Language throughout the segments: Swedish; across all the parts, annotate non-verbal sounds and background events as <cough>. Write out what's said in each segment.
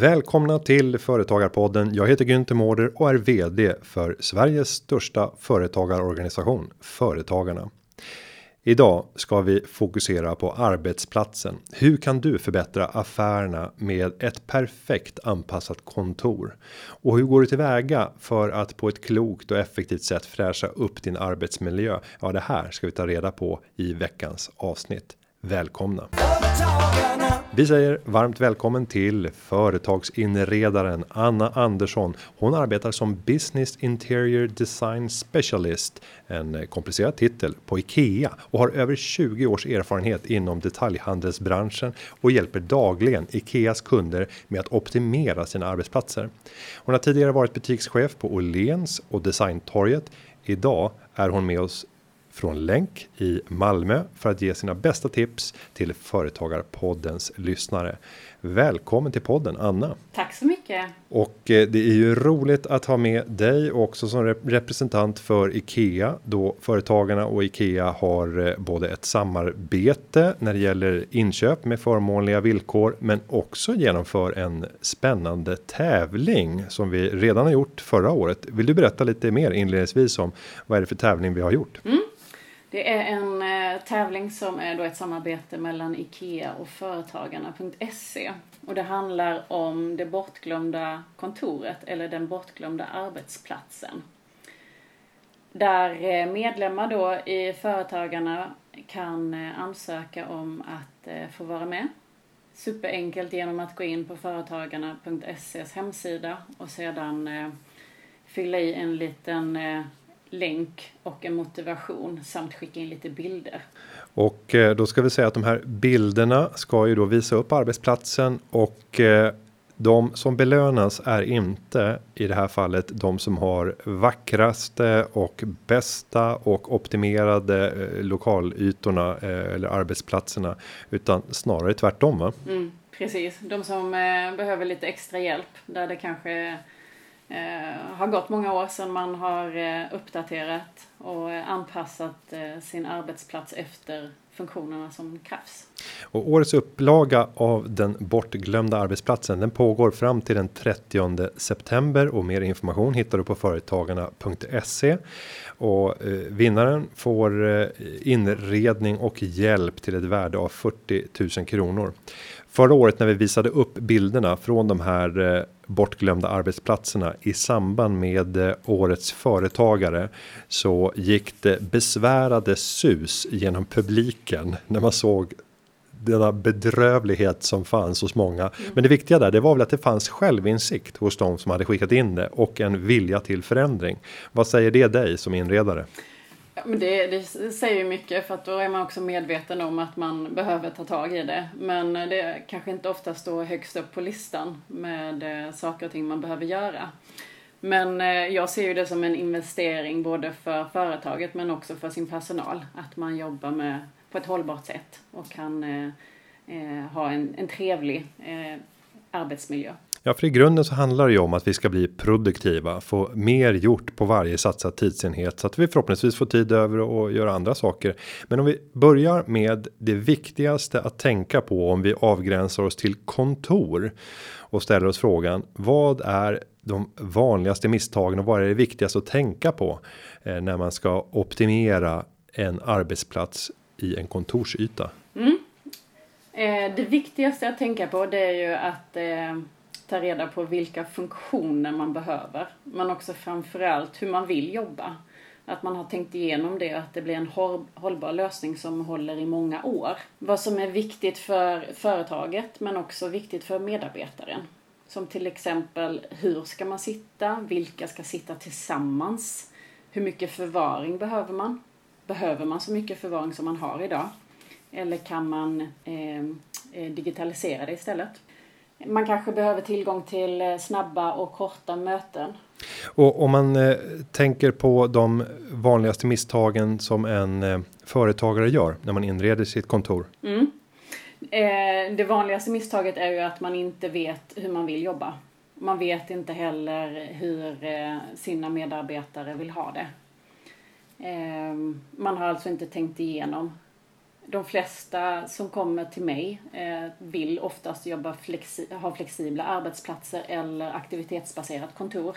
Välkomna till Företagarpodden. Jag heter Günther Mårder och är VD för Sveriges största företagarorganisation Företagarna. Idag ska vi fokusera på arbetsplatsen. Hur kan du förbättra affärerna med ett perfekt anpassat kontor? Och hur går du tillväga för att på ett klokt och effektivt sätt fräscha upp din arbetsmiljö? Ja, det här ska vi ta reda på i veckans avsnitt. Välkomna! Vi säger varmt välkommen till företagsinredaren Anna Andersson. Hon arbetar som Business Interior Design Specialist, en komplicerad titel på IKEA och har över 20 års erfarenhet inom detaljhandelsbranschen och hjälper dagligen IKEAs kunder med att optimera sina arbetsplatser. Hon har tidigare varit butikschef på Åhléns och Designtorget. Idag är hon med oss från länk i Malmö för att ge sina bästa tips till företagarpoddens lyssnare. Välkommen till podden Anna. Tack så mycket. Och eh, det är ju roligt att ha med dig också som representant för IKEA då företagarna och IKEA har eh, både ett samarbete när det gäller inköp med förmånliga villkor, men också genomför en spännande tävling som vi redan har gjort förra året. Vill du berätta lite mer inledningsvis om vad är det för tävling vi har gjort? Mm. Det är en eh, tävling som är då ett samarbete mellan IKEA och Företagarna.se. Och det handlar om det bortglömda kontoret eller den bortglömda arbetsplatsen. Där eh, medlemmar då i Företagarna kan eh, ansöka om att eh, få vara med. Superenkelt genom att gå in på Företagarna.ses hemsida och sedan eh, fylla i en liten eh, länk och en motivation samt skicka in lite bilder. Och eh, då ska vi säga att de här bilderna ska ju då visa upp arbetsplatsen och eh, de som belönas är inte i det här fallet de som har vackraste och bästa och optimerade eh, lokalytorna eller arbetsplatserna utan snarare tvärtom va? Mm, precis, de som behöver lite extra hjälp där det kanske eh, har gått många år sedan man har eh, uppdaterat och eh, anpassat eh, sin arbetsplats efter funktionerna som krävs. Och årets upplaga av den bortglömda arbetsplatsen den pågår fram till den 30 september och mer information hittar du på företagarna.se och eh, vinnaren får eh, inredning och hjälp till ett värde av 40 000 kronor. Förra året när vi visade upp bilderna från de här eh, bortglömda arbetsplatserna i samband med eh, årets företagare så gick det besvärade sus genom publiken när man såg denna bedrövlighet som fanns hos många. Mm. Men det viktiga där, det var väl att det fanns självinsikt hos de som hade skickat in det och en vilja till förändring. Vad säger det dig som inredare? Ja, men det, det säger ju mycket för att då är man också medveten om att man behöver ta tag i det. Men det kanske inte ofta står högst upp på listan med eh, saker och ting man behöver göra. Men eh, jag ser ju det som en investering både för företaget men också för sin personal. Att man jobbar med på ett hållbart sätt och kan eh, eh ha en, en trevlig eh, arbetsmiljö. Ja, för i grunden så handlar det ju om att vi ska bli produktiva, få mer gjort på varje satsad tidsenhet så att vi förhoppningsvis får tid över och göra andra saker. Men om vi börjar med det viktigaste att tänka på om vi avgränsar oss till kontor och ställer oss frågan vad är de vanligaste misstagen och vad är det viktigaste att tänka på eh, när man ska optimera en arbetsplats i en kontorsyta? Mm. Eh, det viktigaste att tänka på det är ju att eh ta reda på vilka funktioner man behöver. Men också framförallt hur man vill jobba. Att man har tänkt igenom det och att det blir en hållbar lösning som håller i många år. Vad som är viktigt för företaget men också viktigt för medarbetaren. Som till exempel hur ska man sitta? Vilka ska sitta tillsammans? Hur mycket förvaring behöver man? Behöver man så mycket förvaring som man har idag? Eller kan man eh, eh digitalisera det istället? Man kanske behöver tillgång till eh, snabba och korta möten. Och om man eh, tänker på de vanligaste misstagen som en eh, företagare gör när man inreder sitt kontor. Mm. Eh, det vanligaste misstaget är ju att man inte vet hur man vill jobba. Man vet inte heller hur eh, sina medarbetare vill ha det. Eh, man har alltså inte tänkt igenom de flesta som kommer till mig eh, vill oftast jobba flexi ha flexibla arbetsplatser eller aktivitetsbaserat kontor.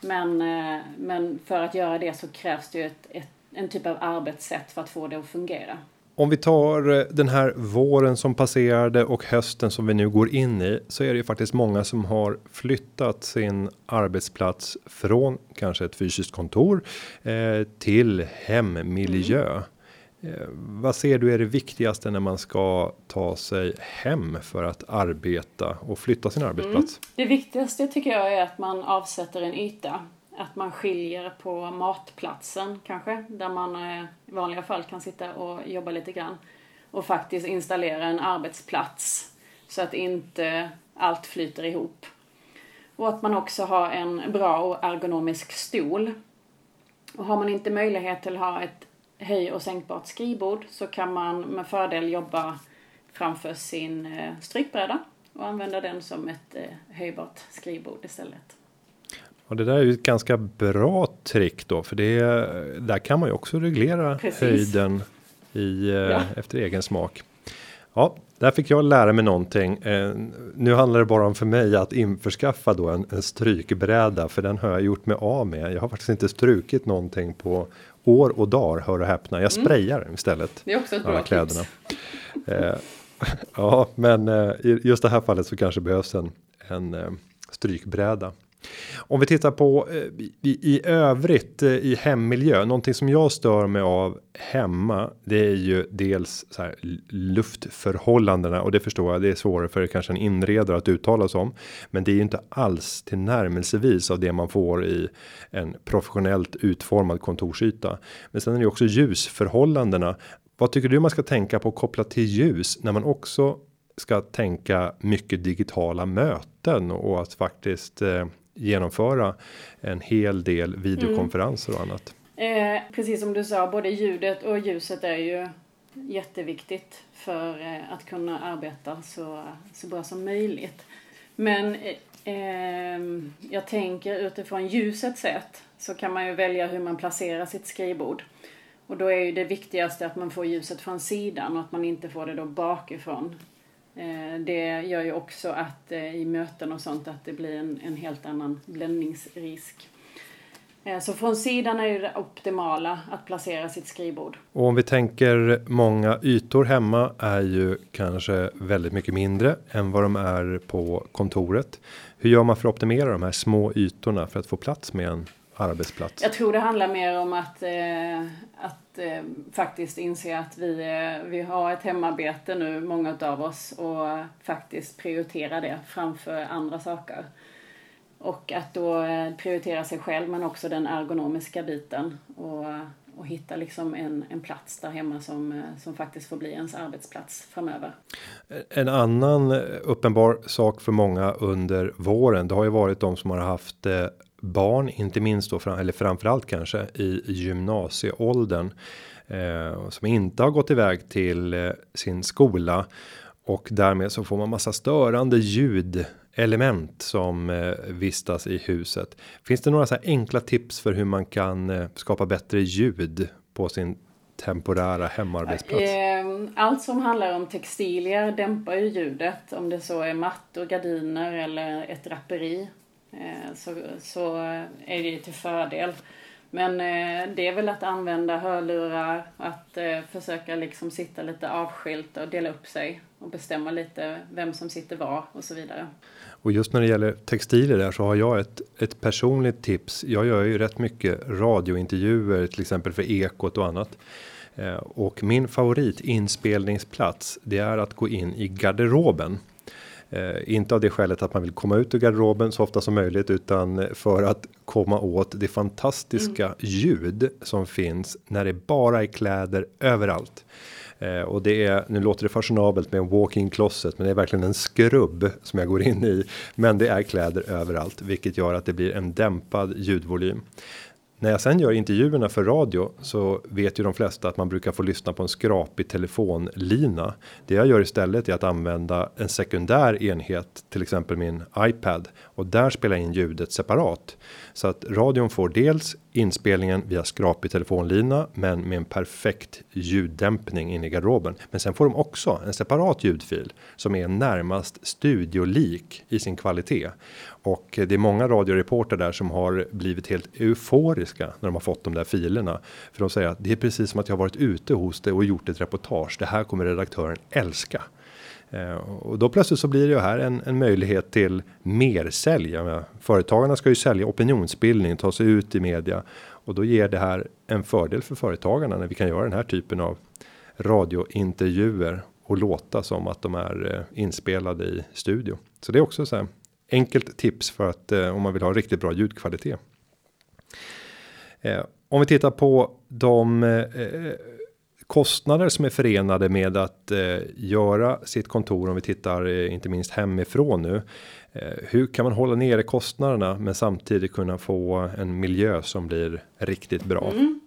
Men, eh, men för att göra det så krävs det ju ett, ett, en typ av arbetssätt för att få det att fungera. Om vi tar eh, den här våren som passerade och hösten som vi nu går in i så är det ju faktiskt många som har flyttat sin arbetsplats från kanske ett fysiskt kontor eh, till hemmiljö. Mm. Eh, vad ser du är det viktigaste när man ska ta sig hem för att arbeta och flytta sin arbetsplats? Mm. Det viktigaste tycker jag är att man avsätter en yta att man skiljer på matplatsen kanske, där man eh, i vanliga fall kan sitta och jobba lite grann. Och faktiskt installera en arbetsplats så att inte allt flyter ihop. Och att man också har en bra och ergonomisk stol. Och har man inte möjlighet till att ha ett höj och sänkbart skrivbord så kan man med fördel jobba framför sin eh, strykbräda och använda den som ett eh, höjbart skrivbord istället. Och det där är ju ett ganska bra trick då, för det där kan man ju också reglera Precis. höjden i eh, ja. efter egen smak. Ja, där fick jag lära mig någonting. Nu handlar det bara om för mig att införskaffa då en, en strykbräda, för den har jag gjort mig av med. Jag har faktiskt inte strukit någonting på år och dagar, hör och häpna. Jag mm. sprayar mm. istället. Det är också ett bra kläderna. Eh, <laughs> ja, men eh, i just det här fallet så kanske behövs en, en eh, strykbräda. Om vi tittar på eh, i, i övrigt eh, i hemmiljö, någonting som jag stör mig av hemma. Det är ju dels så här, luftförhållandena och det förstår jag. Det är svårare för kanske en inredare att uttala sig om, men det är ju inte alls till närmelsevis av det man får i en professionellt utformad kontorsyta. Men sen är det också ljusförhållandena. Vad tycker du man ska tänka på kopplat till ljus när man också ska tänka mycket digitala möten och att faktiskt eh, genomföra en hel del videokonferenser och annat. Eh, precis som du sa, både ljudet och ljuset är ju jätteviktigt för eh, att kunna arbeta så, så bra som möjligt. Men eh, eh jag tänker utifrån ljusets sätt så kan man ju välja hur man placerar sitt skrivbord. Och då är ju det viktigaste att man får ljuset från sidan och att man inte får det då bakifrån. Eh, det gör ju också att eh, i möten och sånt att det blir en, en helt annan bländningsrisk. Eh, så från sidan är det optimala att placera sitt skrivbord. Och om vi tänker många ytor hemma är ju kanske väldigt mycket mindre än vad de är på kontoret. Hur gör man för att optimera de här små ytorna för att få plats med en arbetsplats? Jag tror det handlar mer om att, eh, att eh, faktiskt inse att vi, eh, vi har ett hemarbete nu, många av oss, och faktiskt prioritera det framför andra saker. Och att då eh, prioritera sig själv men också den ergonomiska biten och, och hitta liksom en, en plats där hemma som, eh, som faktiskt får bli ens arbetsplats framöver. En annan uppenbar sak för många under våren, det har ju varit de som har haft barn, inte minst då, eller framförallt kanske i gymnasieåldern eh, som inte har gått iväg till eh, sin skola och därmed så får man massa störande ljud element som eh, vistas i huset. Finns det några så här enkla tips för hur man kan eh, skapa bättre ljud på sin temporära hemarbetsplats? Ehm, allt som handlar om textilier dämpar ju ljudet om det så är mattor, gardiner eller ett draperi. Eh, så, så är det ju till fördel. Men eh, det är väl att använda hörlurar, att eh, försöka liksom sitta lite avskilt och dela upp sig och bestämma lite vem som sitter var och så vidare. Och just när det gäller textilier där så har jag ett, ett personligt tips. Jag gör ju rätt mycket radiointervjuer till exempel för Ekot och annat. och min favorit inspelningsplats det är att gå in i garderoben. Eh, inte av det skälet att man vill komma ut ur garderoben så ofta som möjligt utan för att komma åt det fantastiska mm. ljud som finns när det bara är kläder överallt. Eh, och det är nu låter det fashionabelt med en walk-in closet, men det är verkligen en skrubb som jag går in i. Men det är kläder överallt, vilket gör att det blir en dämpad ljudvolym. När jag sen gör intervjuerna för radio så vet ju de flesta att man brukar få lyssna på en skrapig telefonlina. Det jag gör istället är att använda en sekundär enhet, till exempel min iPad och där spelar in ljudet separat så att radion får dels inspelningen via skrapig telefonlina, men med en perfekt ljuddämpning in i garderoben. Men sen får de också en separat ljudfil som är närmast studiolik i sin kvalitet. Och det är många radioreporter där som har blivit helt euforiska när de har fått de där filerna. För de säger att det är precis som att jag varit ute hos dig och gjort ett reportage. Det här kommer redaktören älska. Eh, och då plötsligt så blir det ju här en, en möjlighet till mer sälj. Företagarna ska ju sälja opinionsbildning, ta sig ut i media och då ger det här en fördel för företagarna när vi kan göra den här typen av radiointervjuer och låta som att de är eh, inspelade i studio. Så det är också så här enkelt tips för att eh, om man vill ha riktigt bra ljudkvalitet. Eh, om vi tittar på de kostnader som är förenade med att eh, göra sitt kontor om vi tittar eh, inte minst hemifrån nu. Eh, hur kan man hålla nere kostnaderna men samtidigt kunna få en miljö som blir riktigt bra? Mm.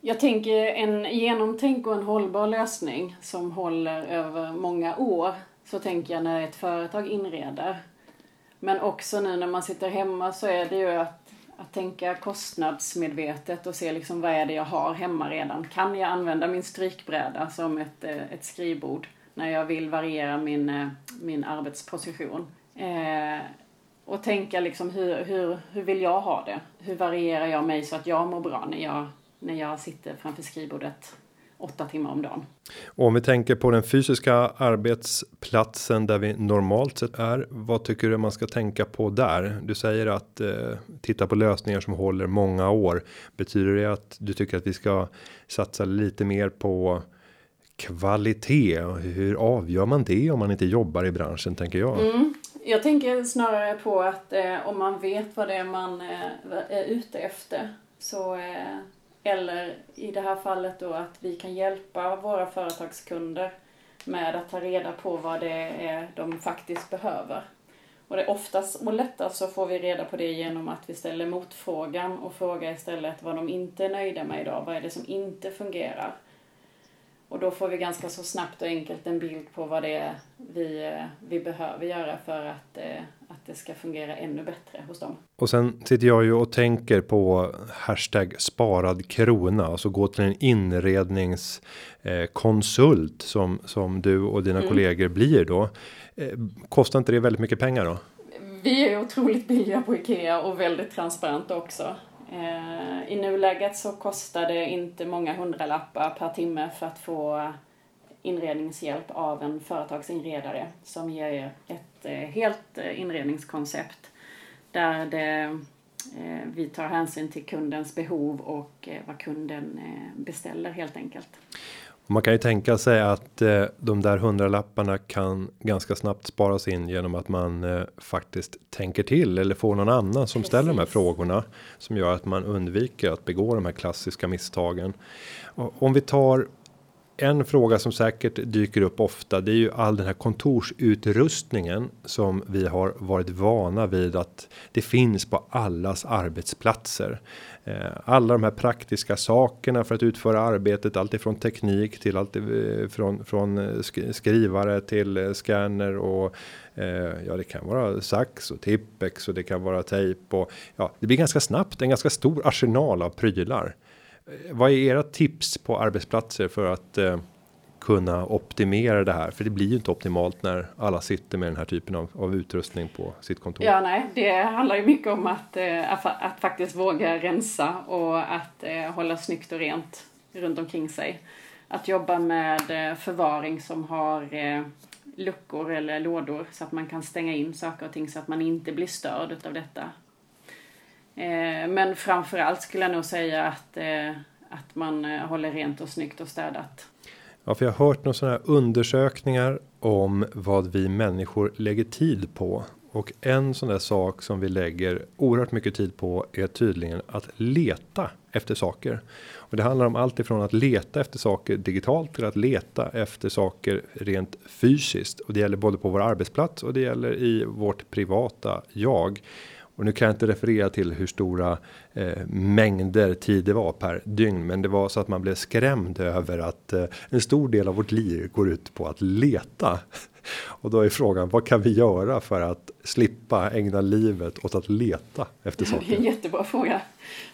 Jag tänker en genomtänk och en hållbar lösning som håller över många år. Så tänker jag när ett företag inreder. Men också nu när man sitter hemma så är det ju att att tänka kostnadsmedvetet och se liksom vad är det jag har hemma redan. Kan jag använda min strykbräda som ett, eh, ett skrivbord när jag vill variera min, eh, min arbetsposition? Eh, och tänka liksom hur, hur, hur vill jag ha det? Hur varierar jag mig så att jag mår bra när jag, när jag sitter framför skrivbordet åtta timmar om dagen. Och om vi tänker på den fysiska arbetsplatsen där vi normalt sett är. Vad tycker du man ska tänka på där? Du säger att eh, titta på lösningar som håller många år. Betyder det att du tycker att vi ska satsa lite mer på kvalitet? Hur avgör man det om man inte jobbar i branschen tänker jag? Mm. Jag tänker snarare på att eh, om man vet vad det är man eh, är ute efter så eh, eller i det här fallet då att vi kan hjälpa våra företagskunder med att ta reda på vad det är de faktiskt behöver. Och det oftast och lättast så får vi reda på det genom att vi ställer motfrågan och frågar istället vad de inte är nöjda med idag. Vad är det som inte fungerar? Och då får vi ganska så snabbt och enkelt en bild på vad det är vi, eh, vi behöver göra för att, eh, att det ska fungera ännu bättre hos dem. Och sen sitter jag ju och tänker på hashtag sparad krona, alltså gå till en inredningskonsult som som du och dina mm. kollegor blir då. Eh, kostar inte det väldigt mycket pengar då? Vi är otroligt billiga på Ikea och väldigt transparenta också. Eh, I nuläget så kostar det inte många hundralappar per timme för att få inredningshjälp av en företagsinredare som ger ett eh, helt eh, inredningskoncept där det, vi tar hänsyn till kundens behov och vad kunden beställer helt enkelt. Man kan ju tänka sig att eh, de där hundralapparna kan ganska snabbt sparas in genom att man eh, faktiskt tänker till eller får någon annan som Precis. ställer de här frågorna som gör att man undviker att begå de här klassiska misstagen. Och om vi tar en fråga som säkert dyker upp ofta. Det är ju all den här kontorsutrustningen som vi har varit vana vid att det finns på allas arbetsplatser. Eh, alla de här praktiska sakerna för att utföra arbetet, alltifrån teknik till allt eh, från från eh, skrivare till scanner och ja, det kan vara sax och tippex och det kan vara tejp och ja, det blir ganska snabbt en ganska stor arsenal av prylar. Vad är era tips på arbetsplatser för att eh, kunna optimera det här? För det blir ju inte optimalt när alla sitter med den här typen av, av utrustning på sitt kontor. Ja, nej, det handlar ju mycket om att, eh, att, att, faktiskt våga rensa och att eh, hålla snyggt och rent runt omkring sig. Att jobba med eh, förvaring som har eh, luckor eller lådor så att man kan stänga in saker och ting så att man inte blir störd utav detta. Eh, men framförallt skulle jag nog säga att, eh, att man eh, håller rent och snyggt och städat. Ja, för jag har hört några sådana här undersökningar om vad vi människor lägger tid på. Och en sån där sak som vi lägger oerhört mycket tid på är tydligen att leta efter saker. Och det handlar om allt ifrån att leta efter saker digitalt till att leta efter saker rent fysiskt. Och det gäller både på vår arbetsplats och det gäller i vårt privata jag. Och nu kan jag inte referera till hur stora eh, mängder tid det var per dygn. Men det var så att man blev skrämd över att eh, en stor del av vårt liv går ut på att leta <laughs> Och då är frågan, vad kan vi göra för att slippa ägna livet åt att leta efter saker? Det är en jättebra fråga.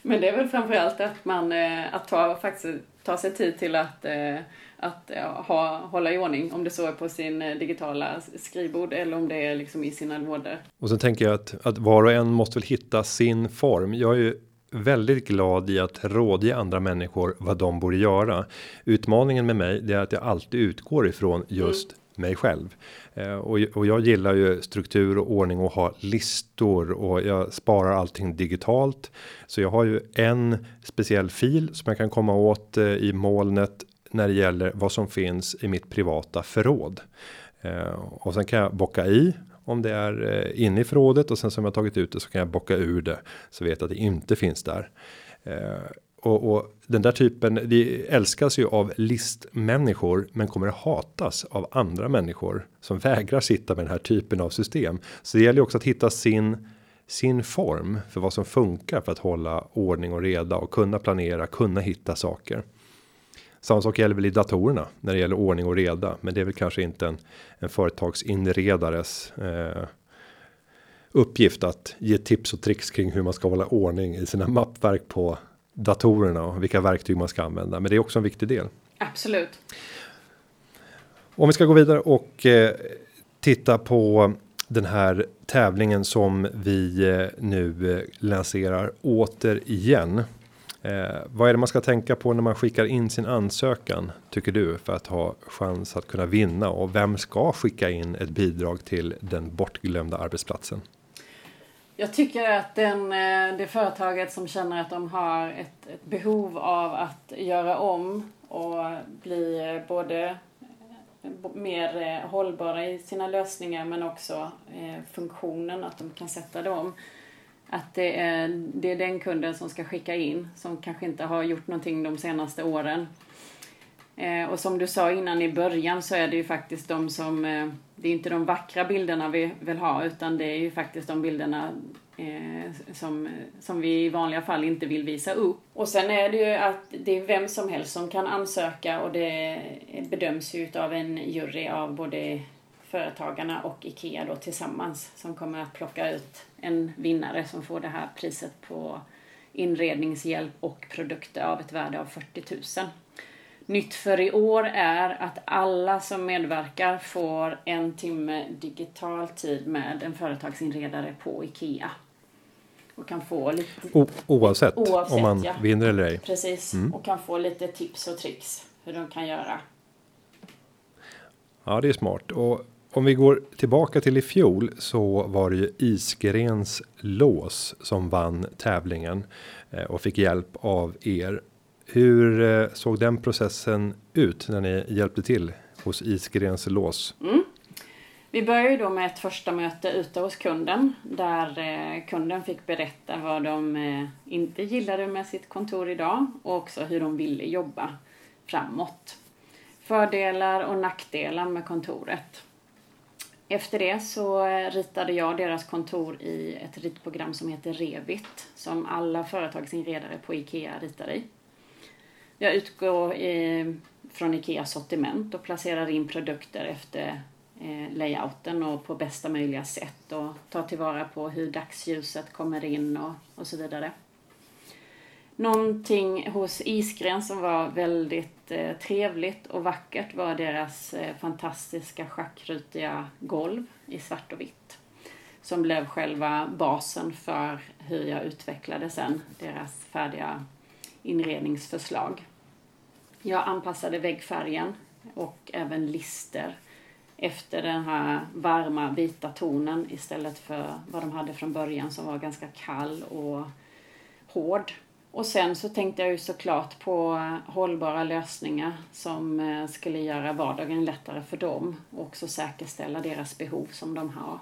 Men det är väl framförallt att man eh, att ta, faktiskt, ta sig tid till att, eh, att ha, hålla i ordning. Om det så är på sin eh, digitala skrivbord eller om det är liksom i sina lådor. Och sen tänker jag att, att var och en måste väl hitta sin form. Jag är ju väldigt glad i att rådge andra människor vad de borde göra. Utmaningen med mig det är att jag alltid utgår ifrån just mm. mig själv. Eh, och, och jag gillar ju struktur och ordning och ha listor och jag sparar allting digitalt. Så jag har ju en speciell fil som jag kan komma åt eh, i molnet när det gäller vad som finns i mitt privata förråd. Eh, och sen kan jag bocka i om det är eh, inne i förrådet och sen som jag tagit ut det så kan jag bocka ur det så vet jag att det inte finns där. Eh, och, och, den där typen, det älskas ju av listmänniskor men kommer att hatas av andra människor som vägrar sitta med den här typen av system. Så det gäller ju också att hitta sin sin form för vad som funkar för att hålla ordning och reda och kunna planera, kunna hitta saker. Samma sak gäller väl i datorerna när det gäller ordning och reda, men det är väl kanske inte en, en företagsinredares eh, uppgift att ge tips och tricks kring hur man ska hålla ordning i sina mappverk på datorerna och vilka verktyg man ska använda. Men det är också en viktig del. Absolut. Om vi ska gå vidare och eh, titta på den här tävlingen som vi eh, nu eh, lanserar återigen. Eh, vad är det man ska tänka på när man skickar in sin ansökan tycker du för att ha chans att kunna vinna och vem ska skicka in ett bidrag till den bortglömda arbetsplatsen? Jag tycker att den, eh, det företaget som känner att de har ett, ett behov av att göra om och bli eh, både eh, mer hållbara i sina lösningar men också funktionen, att de kan sätta dem att det är, det är den kunden som ska skicka in som kanske inte har gjort någonting de senaste åren. Eh, och som du sa innan i början så är det ju faktiskt de som, eh, det är inte de vackra bilderna vi vill ha utan det är ju faktiskt de bilderna eh, som, som vi i vanliga fall inte vill visa upp. Och sen är det ju att det är vem som helst som kan ansöka och det bedöms ju utav en jury av både Företagarna och IKEA då tillsammans som kommer att plocka ut en vinnare som får det här priset på inredningshjälp och produkter av ett värde av 40 000. Nytt för i år är att alla som medverkar får en timme digital tid med en företagsinredare på IKEA. Och kan få lite... O oavsett, oavsett, om man ja. vinner eller ej. Precis, mm. och kan få lite tips och tricks hur de kan göra. Ja, det är smart. Och om vi går tillbaka till i fjol så var det ju Isgrens lås som vann tävlingen eh, och fick hjälp av er. Hur eh, såg den processen ut när ni hjälpte till hos Isgrens lås? Mm. Vi började då med ett första möte ute hos kunden där eh, kunden fick berätta vad de inte gillade med sitt kontor idag och också hur de ville jobba framåt. Fördelar och nackdelar med kontoret. Efter det så eh, ritade jag deras kontor i ett ritprogram som heter Revit som alla företagsinredare på IKEA ritar i. Jag utgår eh, från IKEAs sortiment och placerar in produkter efter eh, layouten och på bästa möjliga sätt och tar tillvara på hur dagsljuset kommer in och, och så vidare. Någonting hos Isgren som var väldigt eh, trevligt och vackert var deras eh, fantastiska schackrutiga golv i svart och vitt. Som blev själva basen för hur jag utvecklade sen deras färdiga inredningsförslag. Jag anpassade väggfärgen och även lister efter den här varma vita tonen istället för vad de hade från början som var ganska kall och hård. Och sen så tänkte jag ju såklart på eh, hållbara lösningar som eh, skulle göra vardagen lättare för dem och också säkerställa deras behov som de har.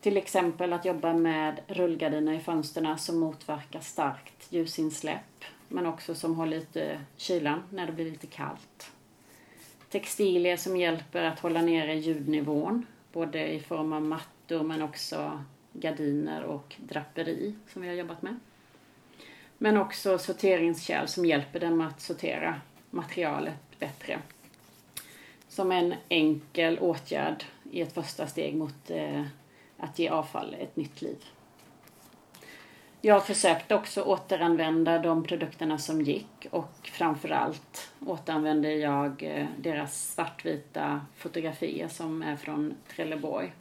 Till exempel att jobba med rullgardiner i fönstren som motverkar starkt ljusinsläpp men också som håller lite kylan när det blir lite kallt. Textilier som hjälper att hålla nere ljudnivån både i form av mattor men också gardiner och draperi som vi har jobbat med. Men också sorteringskärl som hjälper dem att sortera materialet bättre. som en enkel åtgärd i ett första steg mot eh, att ge avfall ett nytt liv. Jag försökte också återanvända de produkterna som gick och framförallt återanvände jag eh, deras svartvita fotografier som är från Trelleborg.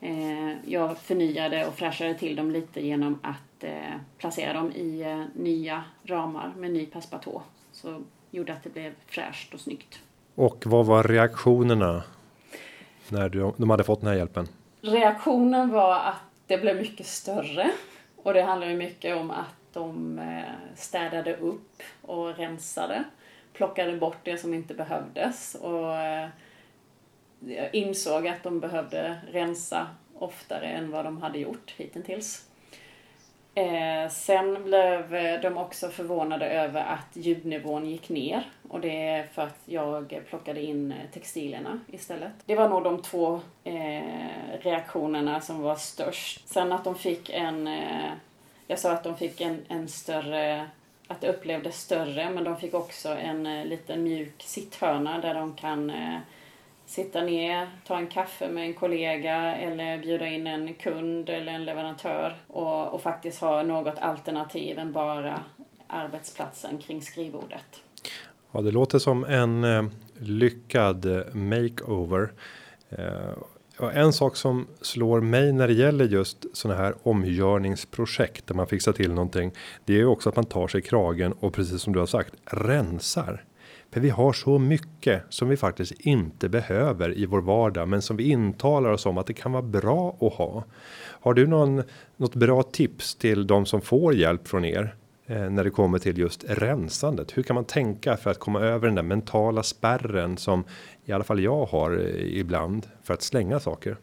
Eh, jag förnyade och fräschade till dem lite genom att eh, placera dem i nya ramar med ny passepartout. Så gjorde att det blev fräscht och snyggt. Och vad var reaktionerna när de hade fått den här hjälpen? Reaktionen var att det blev mycket större. Och det handlar ju mycket om att de eh, städade upp och rensade. Plockade bort det som inte behövdes. Och eh, insåg att de behövde rensa oftare än vad de hade gjort hittills. Eh, sen blev de också förvånade över att ljudnivån gick ner. Och det är för att jag plockade in eh, textilierna istället. Det var nog de två eh, reaktionerna som var störst. Sen att de fick en... Eh, jag sa att de fick en, en större... Att det upplevdes större, men de fick också en eh, liten mjuk sitthörna där de kan eh, sitta ner, ta en kaffe med en kollega eller bjuda in en kund eller en leverantör och, och faktiskt ha något alternativ än bara arbetsplatsen kring skrivbordet. Ja, det låter som en eh, lyckad makeover. Eh, en sak som slår mig när det gäller just sådana här omgörningsprojekt där man fixar till någonting. Det är ju också att man tar sig kragen och precis som du har sagt rensar. För vi har så mycket som vi faktiskt inte behöver i vår vardag, men som vi intalar oss om att det kan vara bra att ha. Har du någon något bra tips till de som får hjälp från er eh, när det kommer till just rensandet? Hur kan man tänka för att komma över den där mentala spärren som i alla fall jag har eh, ibland för att slänga saker?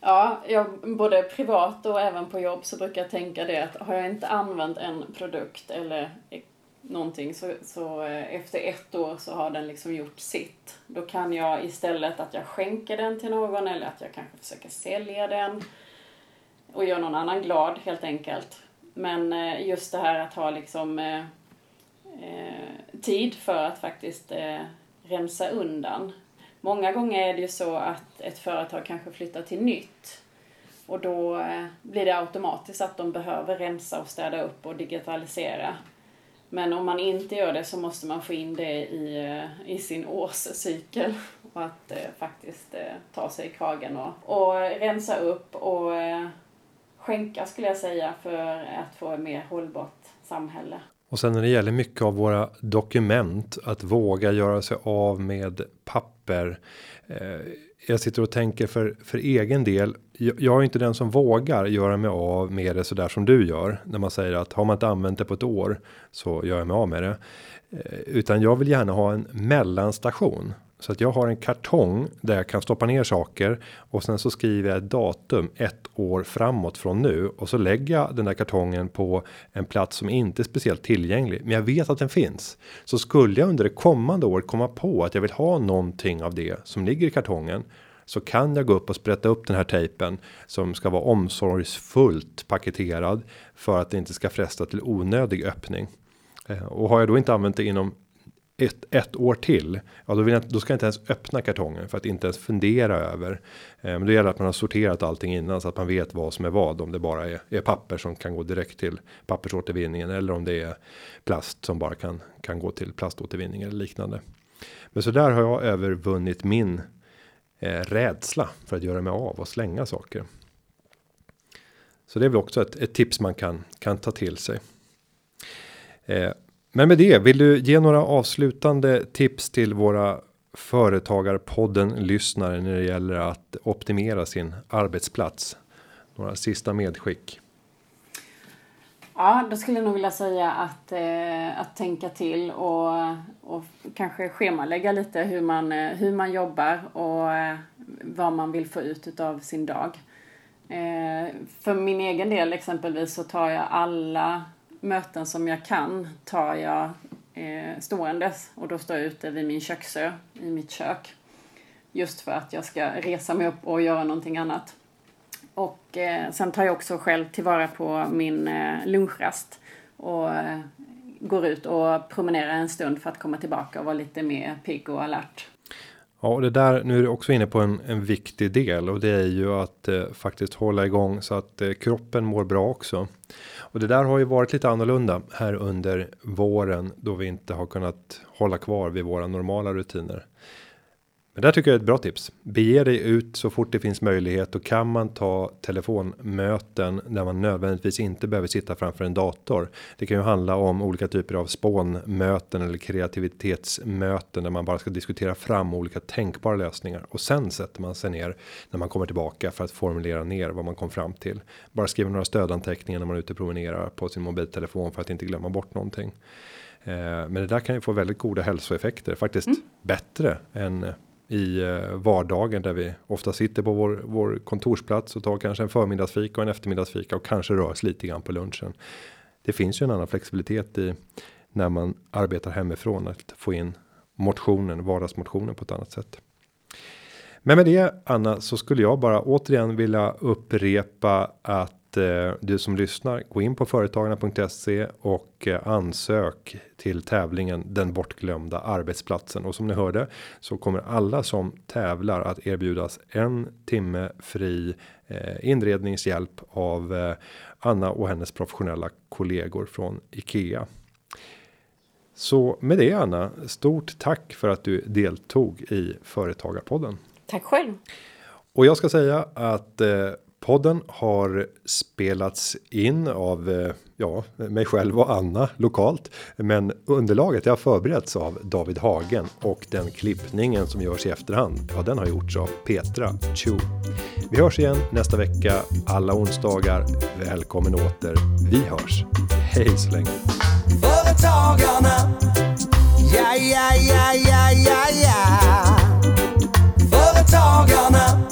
Ja, jag, både privat och även på jobb så brukar jag tänka det att har jag inte använt en produkt eller någonting så, så eh, efter ett år så har den liksom gjort sitt. Då kan jag istället att jag skänker den till någon eller att jag kanske försöker sälja den och gör någon annan glad helt enkelt. Men eh, just det här att ha liksom eh, eh, tid för att faktiskt eh, rensa undan. Många gånger är det ju så att ett företag kanske flyttar till nytt och då blir det automatiskt att de behöver rensa och städa upp och digitalisera. Men om man inte gör det så måste man få in det i, eh, i sin årscykel. Och att eh, faktiskt eh, ta sig i kragen och, och rensa upp och eh, skänka skulle jag säga för att få ett mer hållbart samhälle. Och sen när det gäller mycket av våra dokument att våga göra sig av med papper. Eh, jag sitter och tänker för för egen del. Jag, jag är inte den som vågar göra mig av med det så där som du gör när man säger att har man inte använt det på ett år så gör jag mig av med det, eh, utan jag vill gärna ha en mellanstation så att jag har en kartong där jag kan stoppa ner saker och sen så skriver jag ett datum ett år framåt från nu och så lägger jag den där kartongen på en plats som inte är speciellt tillgänglig, men jag vet att den finns. Så skulle jag under det kommande året komma på att jag vill ha någonting av det som ligger i kartongen så kan jag gå upp och sprätta upp den här tejpen som ska vara omsorgsfullt paketerad för att det inte ska fresta till onödig öppning. Eh, och har jag då inte använt det inom ett, ett år till, ja då, vill jag, då ska jag inte ens öppna kartongen för att inte ens fundera över. Eh, men det gäller att man har sorterat allting innan så att man vet vad som är vad. Om det bara är, är papper som kan gå direkt till pappersåtervinningen eller om det är plast som bara kan kan gå till plaståtervinning eller liknande. Men så där har jag övervunnit min eh, rädsla för att göra mig av och slänga saker. Så det är väl också ett, ett tips man kan kan ta till sig. Eh, men med det vill du ge några avslutande tips till våra företagarpodden lyssnare när det gäller att optimera sin arbetsplats? Några sista medskick. Ja, då skulle jag nog vilja säga att, eh, att tänka till och, och kanske schemalägga lite hur man, eh, hur man jobbar och eh, vad man vill få ut av sin dag. Eh, för min egen del exempelvis så tar jag alla möten som jag kan tar jag eh, ståendes och då står jag ute vid min köksö i mitt kök. Just för att jag ska resa mig upp och göra någonting annat. Och eh, sen tar jag också själv tillvara på min eh, lunchrast och eh, går ut och promenerar en stund för att komma tillbaka och vara lite mer pigg och alert. Ja, och det där nu är du också inne på en, en viktig del och det är ju att eh, faktiskt hålla igång så att eh, kroppen mår bra också. Och det där har ju varit lite annorlunda här under våren då vi inte har kunnat hålla kvar vid våra normala rutiner. Men där tycker jag är ett bra tips. Bege dig ut så fort det finns möjlighet och kan man ta telefonmöten där man nödvändigtvis inte behöver sitta framför en dator. Det kan ju handla om olika typer av spånmöten eller kreativitetsmöten där man bara ska diskutera fram olika tänkbara lösningar och sen sätter man sig ner när man kommer tillbaka för att formulera ner vad man kom fram till. Bara skriva några stödanteckningar när man är ute och promenerar på sin mobiltelefon för att inte glömma bort någonting. Eh, men det där kan ju få väldigt goda hälsoeffekter, faktiskt mm. bättre än i eh, vardagen där vi ofta sitter på vår, vår kontorsplats och tar kanske en förmiddagsfika och en eftermiddagsfika och kanske rör oss lite grann på lunchen. Det finns ju en annan flexibilitet i när man arbetar hemifrån att få in motionen, vardagsmotionen på ett annat sätt. Men med det Anna så skulle jag bara återigen vilja upprepa att eh, du som lyssnar gå in på företagarna.se och eh, ansök till tävlingen den bortglömda arbetsplatsen och som ni hörde så kommer alla som tävlar att erbjudas en timme fri eh, inredningshjälp av eh, Anna och hennes professionella kollegor från IKEA. Så med det Anna, stort tack för att du deltog i Företagarpodden. Tack själv. Och jag ska säga att eh, Podden har spelats in av eh, ja, mig själv och Anna lokalt, men underlaget har förberetts av David Hagen och den klippningen som görs i efterhand. Ja, den har gjorts av Petra Chu. Vi hörs igen nästa vecka alla onsdagar. Välkommen åter. Vi hörs. Hej så länge. Företagarna. Ja, ja, ja, ja, ja, ja. Företagarna